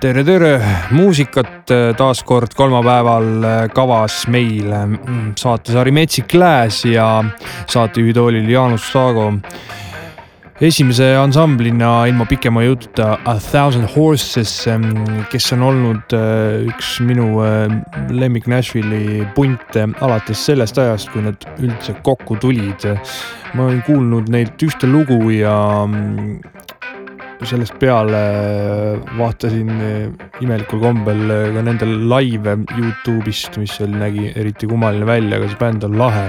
tere, tere, muusikat äh, taas kord kolmapäeval äh, kavas meil mm, saatesari Metsik Lääs ja saatejuhi toolil Jaanus Saago. esimese ansamblina ilma pikema jututa A Thousand Horses, ähm, kes on olnud äh, üks minu lemmik Nashville'i punte alates sellest ajast, kui nad üldse kokku tulid. ma olen kuulnud neilt ühte lugu ja mm, sellest peale vaatasin imelikul kombel ka nende laive Youtube'ist, mis oli, nägi eriti kummaline välja, aga see bänd on lahe.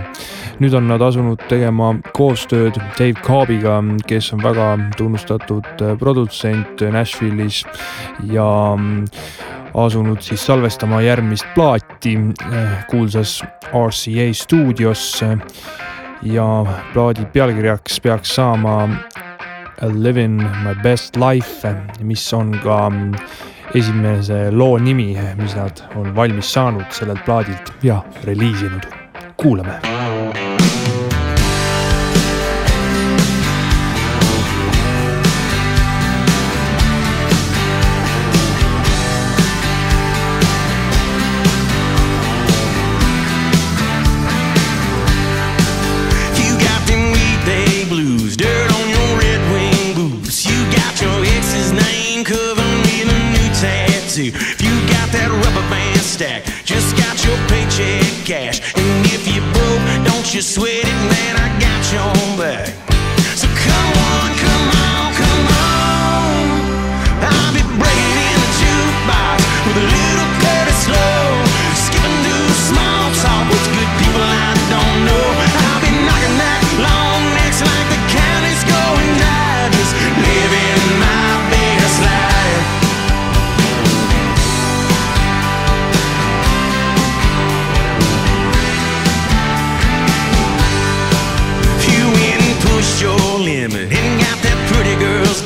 nüüd on nad asunud tegema koostööd Dave Cobb'iga, kes on väga tunnustatud produtsent Nashville'is ja asunud siis salvestama järgmist plaati kuulsas RCA stuudios ja plaadi pealkirjaks peaks saama Living my best life, mis on ka mm, esimese loo nimi, mis nad on valmis saanud sellelt plaadilt ja reliisinud. kuulame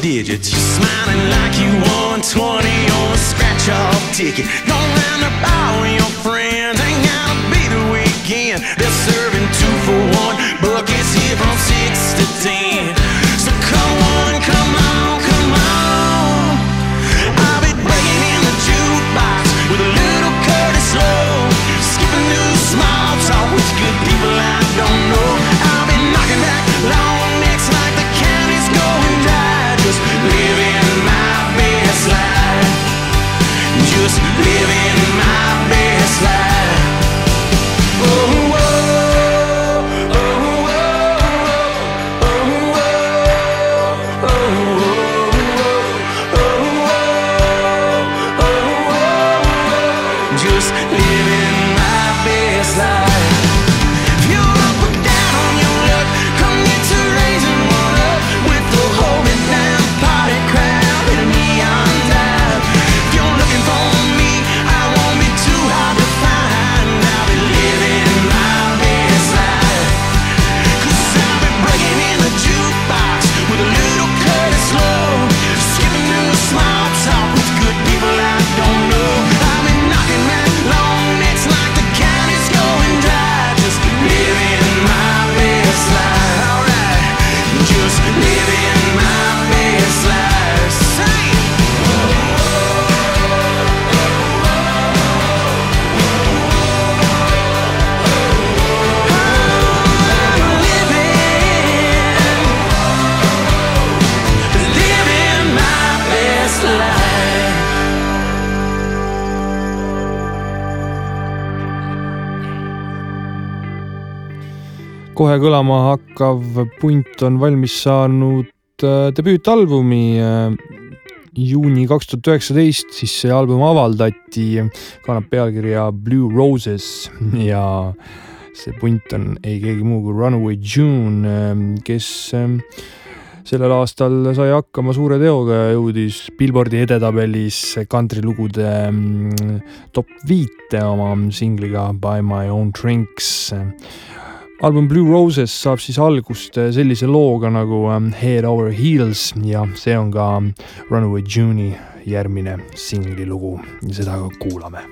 digits. You're smiling like you won 20 on a scratch off ticket. Going round with your friends, kohe kõlama hakkav punt on valmis saanud äh, debüütalbumi äh, juuni kaks tuhat üheksateist, siis see album avaldati, kannab pealkirja Blue Roses ja see punt on ei keegi muu kui Runaway June, äh, kes sellel aastal sai hakkama suure teoga ja jõudis Billboardi edetabelis kantrilugude top viite oma singliga By my own drinks album Blue Roses saab siis algust äh, sellise looga nagu ähm, Head Over Heels ja see on ka ähm, Runaway June'i järgmine singli lugu. Ja seda ka kuulame.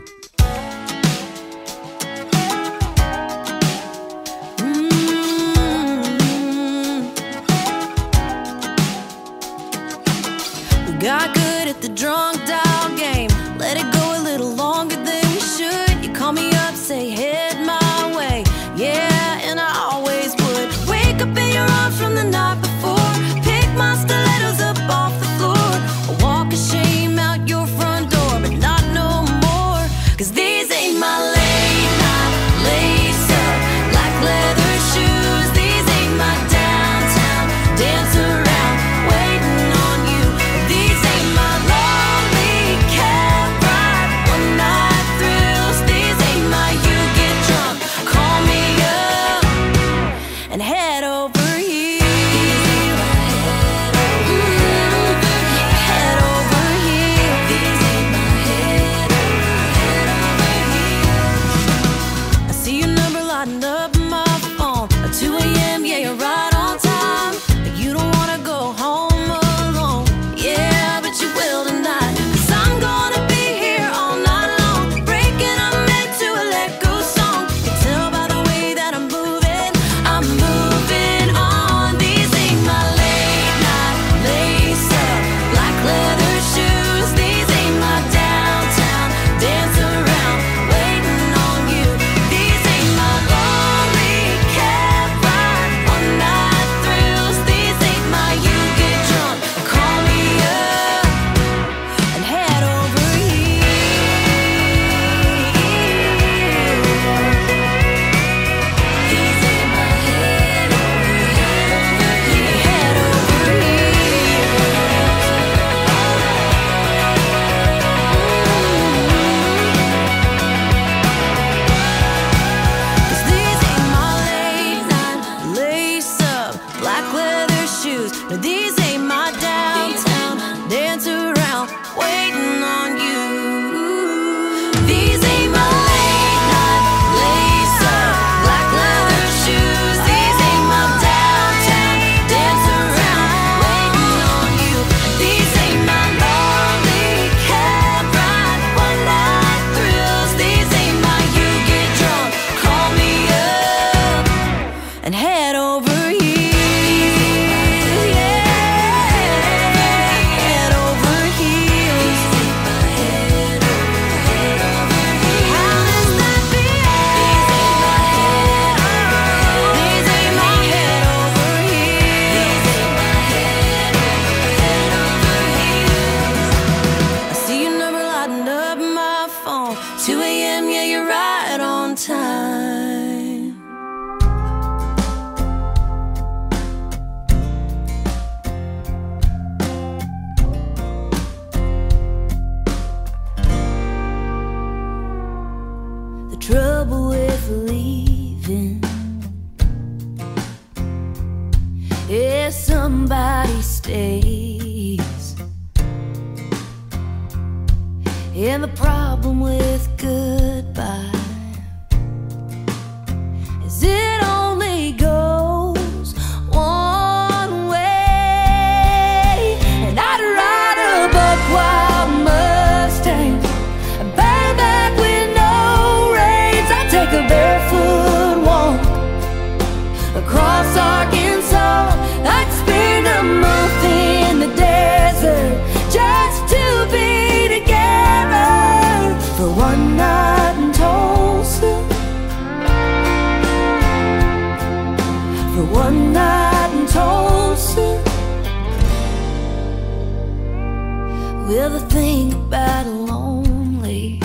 ever think about lonely?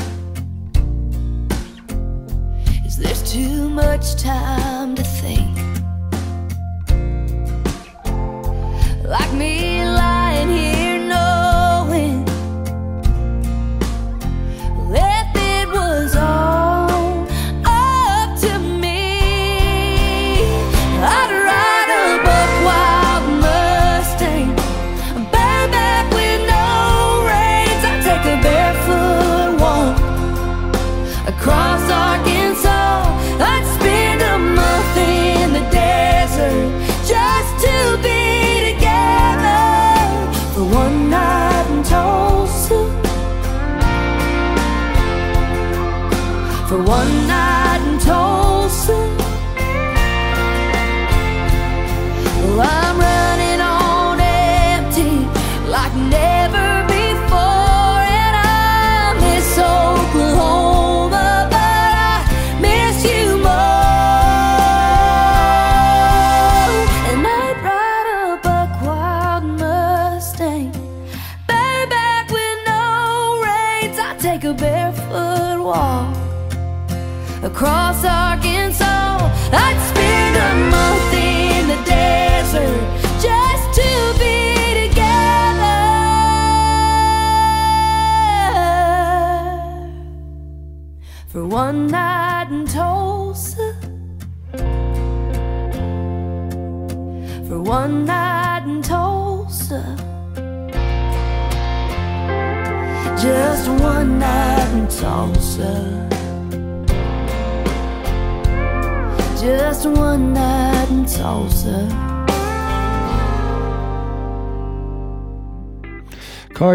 Is there too much time?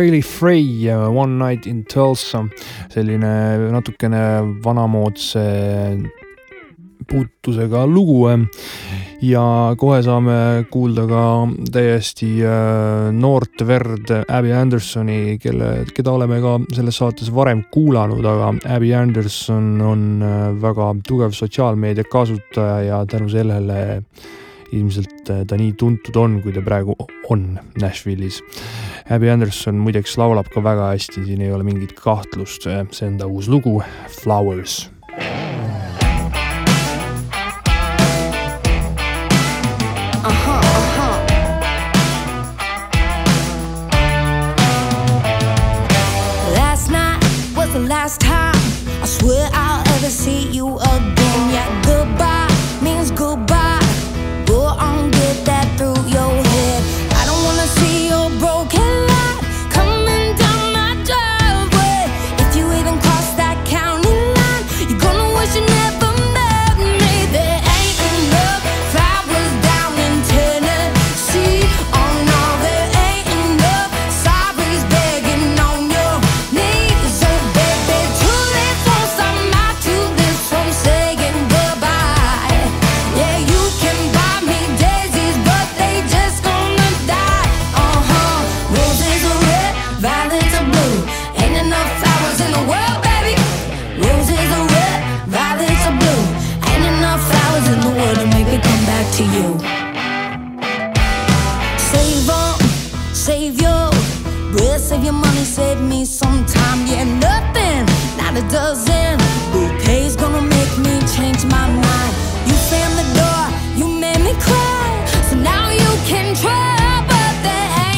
Riley Frey ja One Night in Tulsa, selline natukene vanamoodse puutusega lugu eh. ja kohe saame kuulda ka täiesti eh, noort verd Abby Andersoni, kelle, keda oleme ka selles saates varem kuulanud, aga Abby Anderson on eh, väga tugev sotsiaalmeedia kasutaja ja tänu sellele ilmselt äh, ta nii tuntud on, kui ta praegu on Nashville'is. Abby Anderson muideks laulab ka väga hästi, siin ei ole mingit kahtlust, see on ta uus lugu Flowers Save your breath, save your money, save me some time. Yeah, nothing, not a dozen. Bouquet's gonna make me change my mind. You slammed the door, you made me cry. So now you can try, but there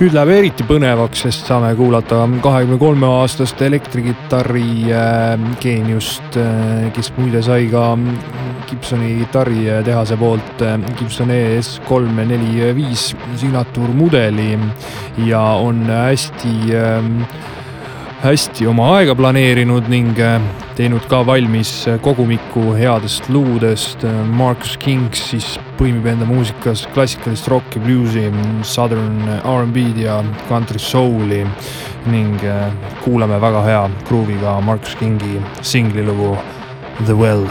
nüüd läheb eriti põnevaks, sest saame kuulata kahekümne kolme aastast elektrikitarri äh, geeniust äh,, kes muide sai ka Gibsoni kitarritehase poolt äh, Gibson ES kolm neli viis signatuurmudeli. Ja on hästi hästi oma aega planeerinud ning äh, teinud ka valmis kogumiku headest luudest. Marcus King siis põimib enda muusikas klassikalist rocki, bluusi, southern R'n'B-d ja country soul'i ning äh, kuulame väga hea gruuviga Marcus Kingi singlilugu The Well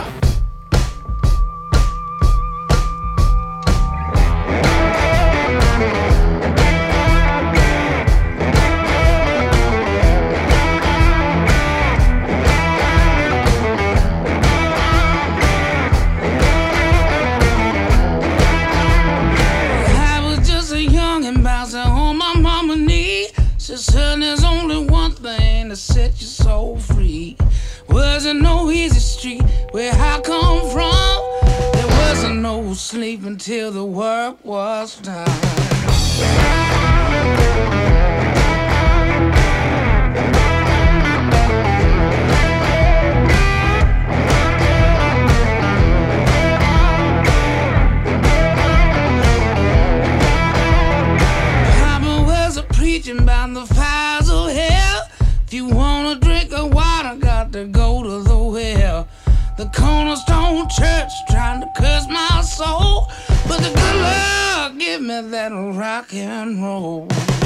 rock and roll.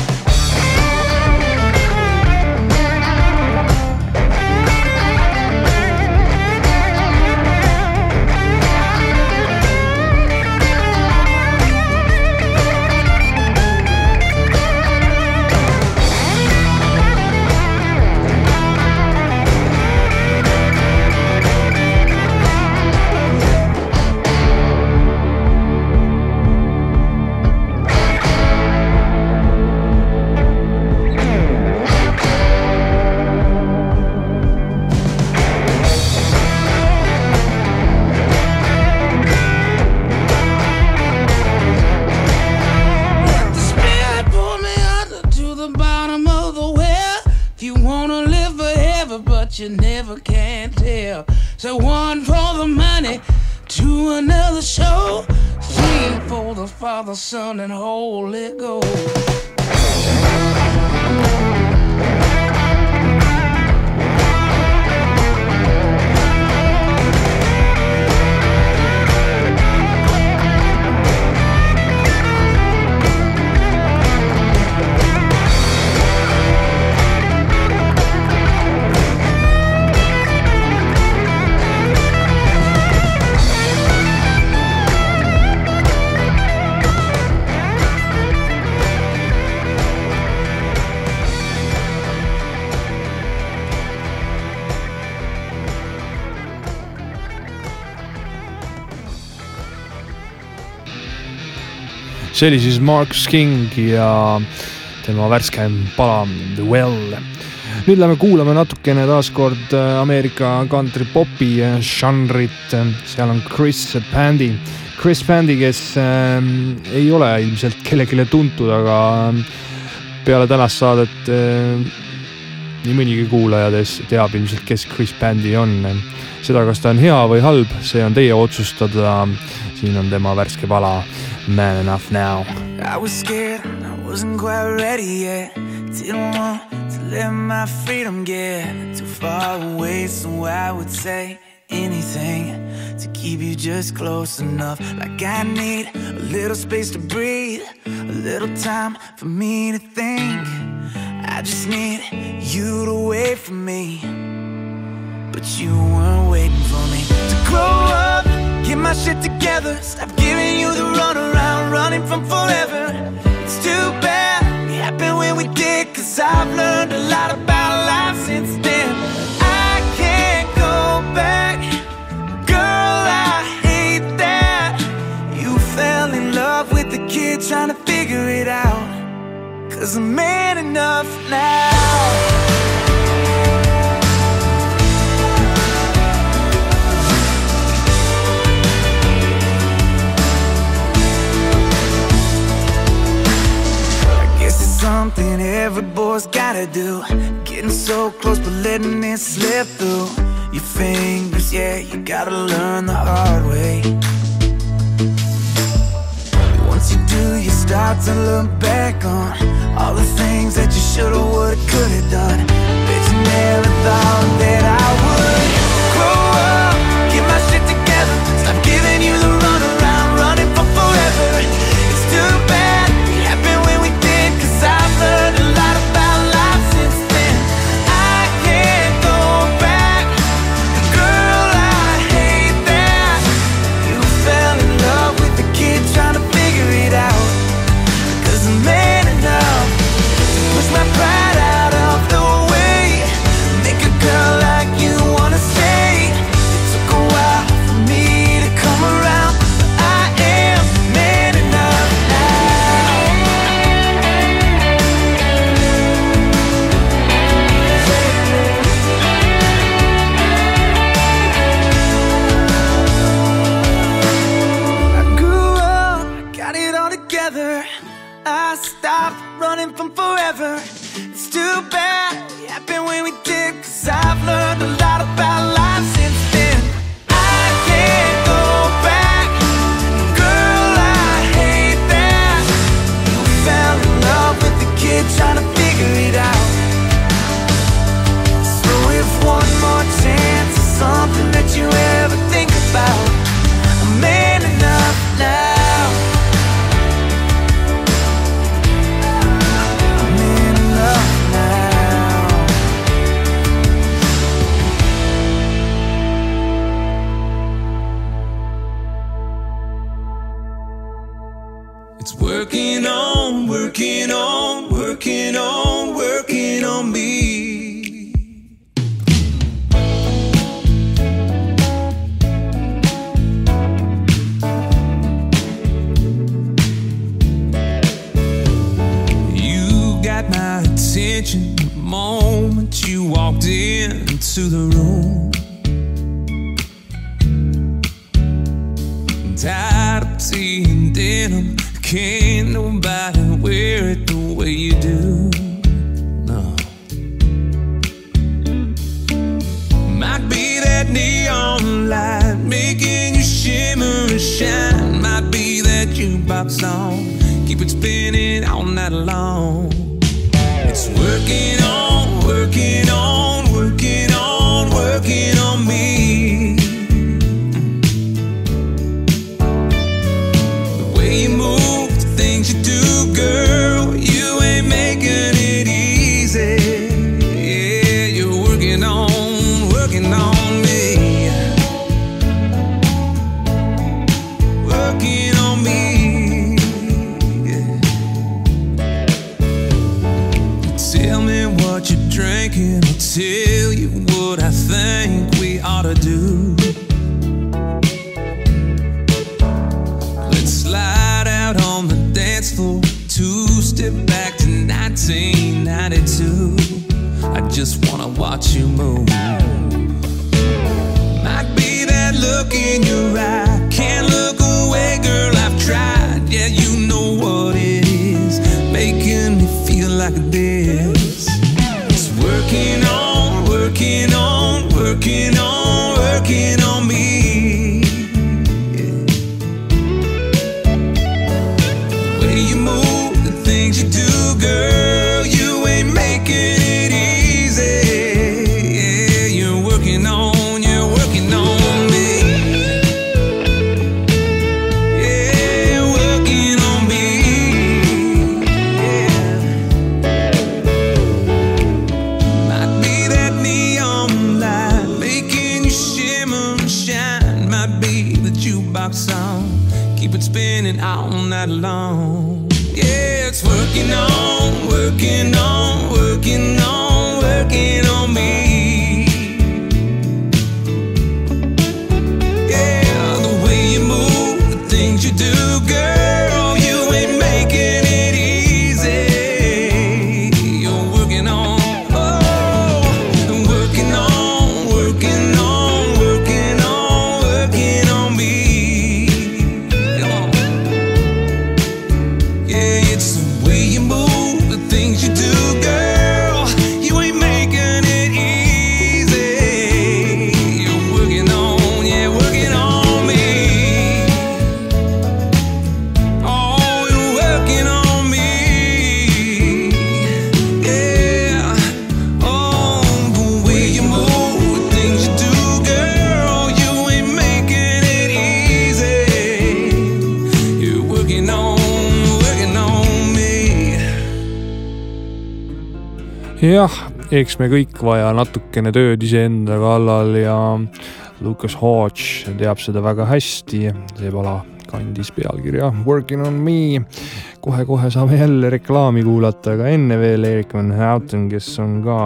You never can tell. So one for the money, to another show, three for the Father, Son, and Holy Ghost. See oli siis Marcus King ja tema värskeim pala The Well. nüüd lähme kuulame natukene taaskord äh, Ameerika kantripopi žanrit, seal on Chris Pandi. Chris Pandi, kes äh, ei ole ilmselt kellelegi tuntud, aga ähm, peale tänast saadet äh, nii mõnigi kuulaja teab ilmselt, kes Chris Pandi on. seda, kas ta on hea või halb, see on teie otsustada. siin on tema värske pala Man Enough Now. I was scared, I wasn't quite ready yet. Didn't want to let my freedom get too far away, so I would say anything to keep you just close enough. Like I need a little space to breathe, a little time for me to think. I just need you to wait for me, but you weren't waiting for me to grow up. Get my shit together, stop giving you the runaround, running from forever. It's too bad it happened when we did, cause I've learned a lot about life since then. I can't go back, girl, I hate that. You fell in love with the kid trying to figure it out. Cause I'm man enough now. something every boy's gotta do. Getting so close but letting it slip through. Your fingers, yeah, you gotta learn the hard way. Once you do, you start to look back on All the things that you should've, would've, could've done. Bet you never thought that I would. working on, working on, working on, working on me. You got my attention the moment you walked into the room. Tired of seeing denim, can't wear it the way you do. No. Might be that neon light making you shimmer and shine. Might be that jukebox song. Keep it spinning all night long. It's working on, working on. me what you're drinking, I'll tell you what I think we ought to do. Let's slide out on the dance floor, two step back to 1992. I just wanna watch you move. Might be that look in your eyes. working on. Eks me kõik vaja natukene tööd iseenda kallal ja Lucas Hodge teab seda väga hästi, see pala kandis pealkirja Working on me kohe,. kohe-kohe saame jälle reklaami kuulata, aga enne veel Erik Van Houten, kes on ka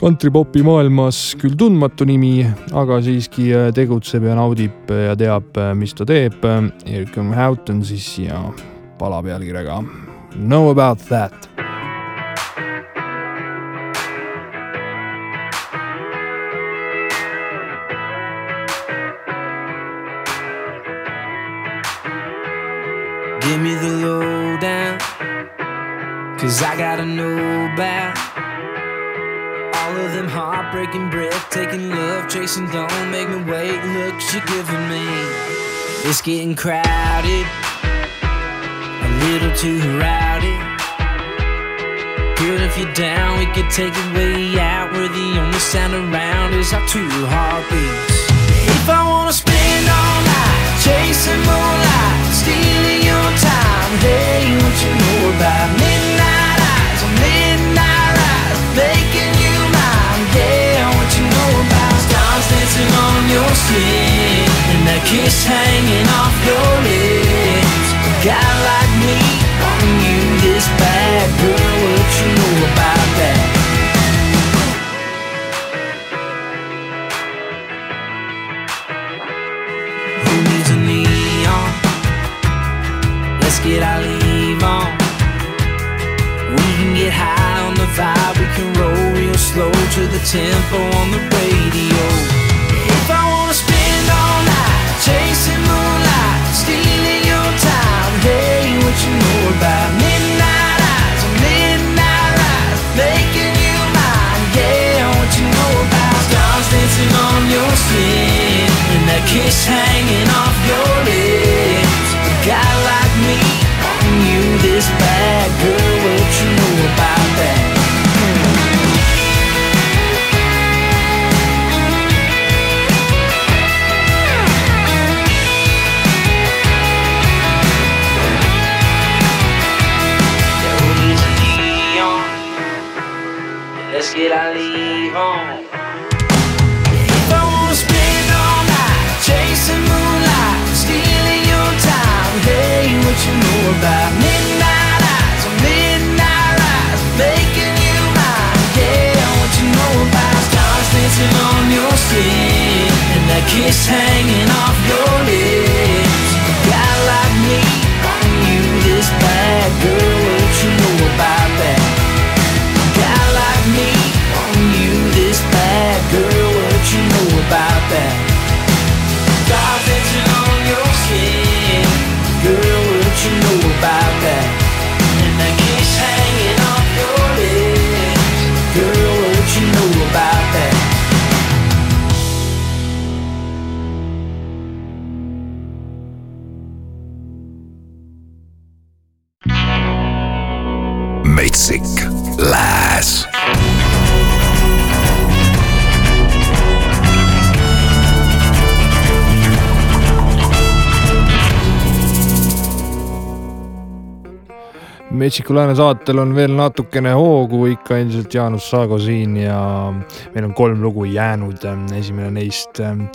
kantripopi maailmas küll tundmatu nimi, aga siiski tegutseb ja naudib ja teab, mis ta teeb. Erik Van Houten siis ja pala pealkirjaga Know about that Give me the lowdown. Cause I gotta know about all of them heartbreaking, breathtaking love chasing. Don't make me wait. Looks you're giving me. It's getting crowded, a little too rowdy. Girl, if you're down, we could take it way out where the only sound around is our two heartbeats. If I wanna spend all chasing moonlight, stealing your time, hey, what you know about midnight eyes, midnight ride, making you mine, yeah, what you know about stars dancing on your skin, and that kiss hanging off your lips. A guy like me, wanting you this bad, girl, what you know about Get our leave on. We can get high on the vibe, we can roll real slow to the tempo on the radio. If I wanna spend all night chasing moonlight, stealing your time, hey, what you know about midnight eyes, midnight making you mine, yeah, what you know about stars dancing on your skin, and that kiss hanging off your lips. A guy like me, you this bad, girl, what you know about that? Let's get our kiss hanging off your lips. Metsiku Lääne saatel on veel natukene hoogu, ikka endiselt Jaanus Saago siin ja meil on kolm lugu jäänud. esimene neist ähm,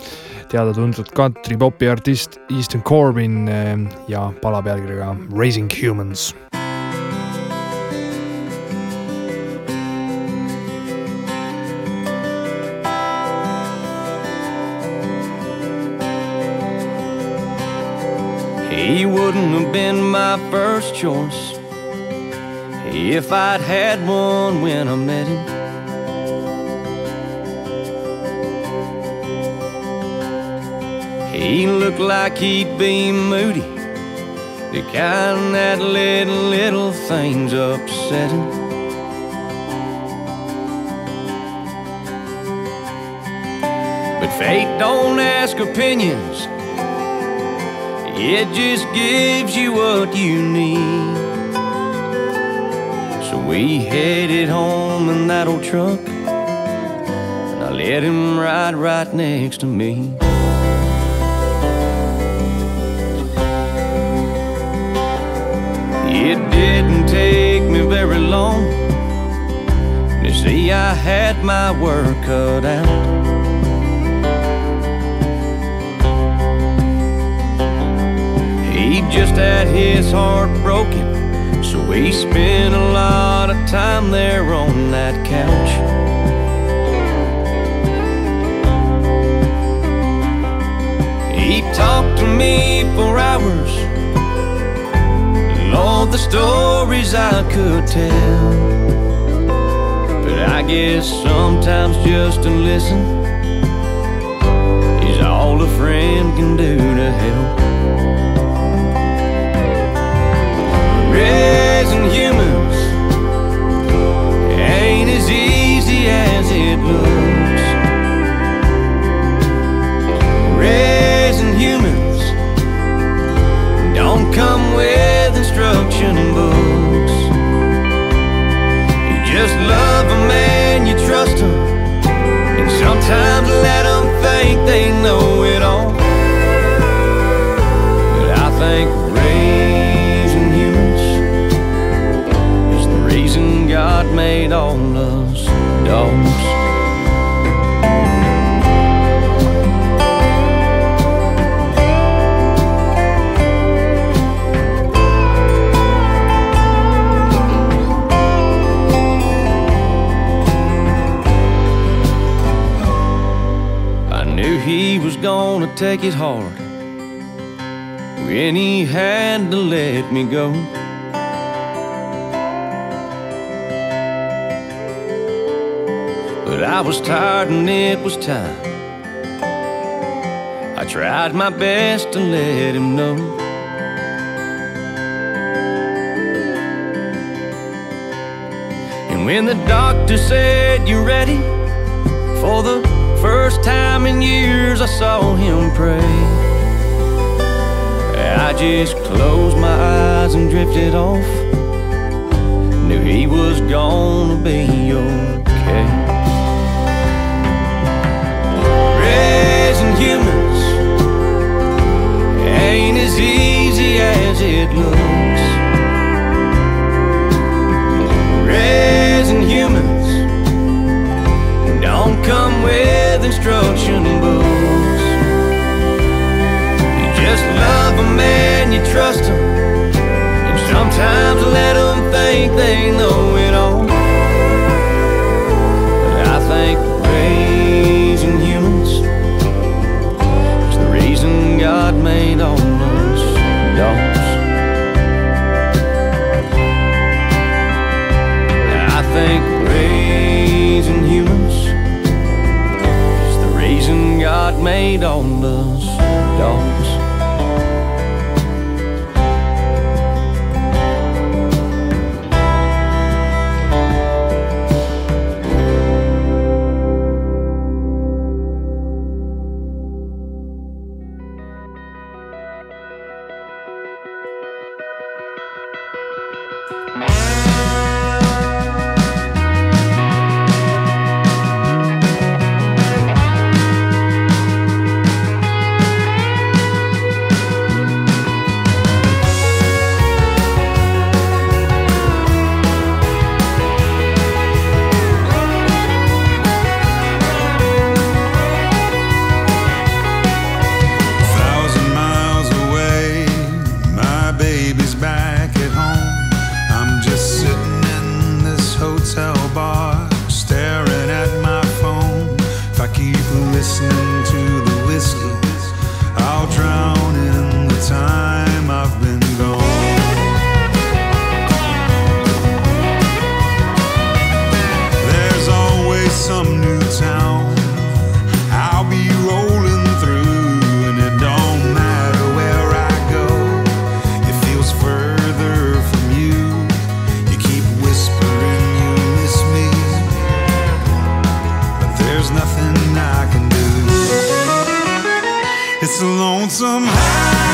teada-tuntud country-popi artist Easton Corbin ähm, ja pala pealkirjaga Raising Humans. He wouldn't have been my first choice if I'd had one when I met him. He looked like he'd be moody, the kind that let little things upset him. But fate don't ask opinions. It just gives you what you need. We headed home in that old truck, and I let him ride right next to me. It didn't take me very long You see, I had my work cut out. He just had his heart broken, he spent a lot of time there on that couch. He talked to me for hours. All the stories I could tell. But I guess sometimes just to listen is all a friend take it hard when he had to let me go. But I was tired and it was time. I tried my best to let him know. And when the doctor said you're ready, for the first time in years, I saw him pray. I just closed my eyes and drifted off. Knew he was gonna be okay. Raising humans ain't as easy as it looks. Raising humans don't come with instruction books. You just love a man, you trust him, and sometimes let them think they know it all. But I think raising humans is the reason God made all us dogs. I think made on us. there's nothing I can do. It's a lonesome high.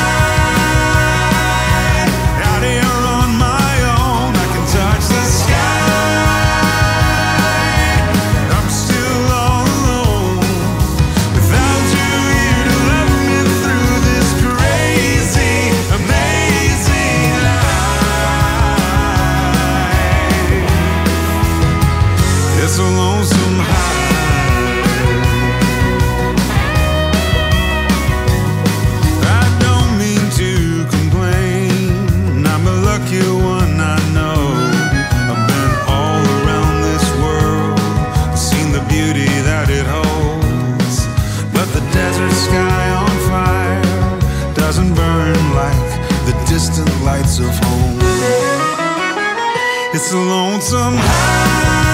distant lights of home. It's a lonesome high.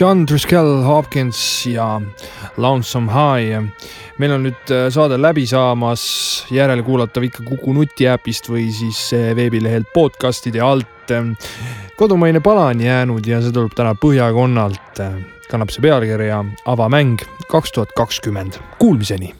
John Driscoll Hopkins ja Lonesome High. meil on nüüd äh, saade läbi saamas, järelkuulatav ikka Kuku nutiäpist või siis äh, veebilehelt podcast'ide alt. kodumaine pala on jäänud ja see tuleb täna põhjakonnalt. kannab see pealkirja Avamäng kaks tuhat kakskümmend. Kuulmiseni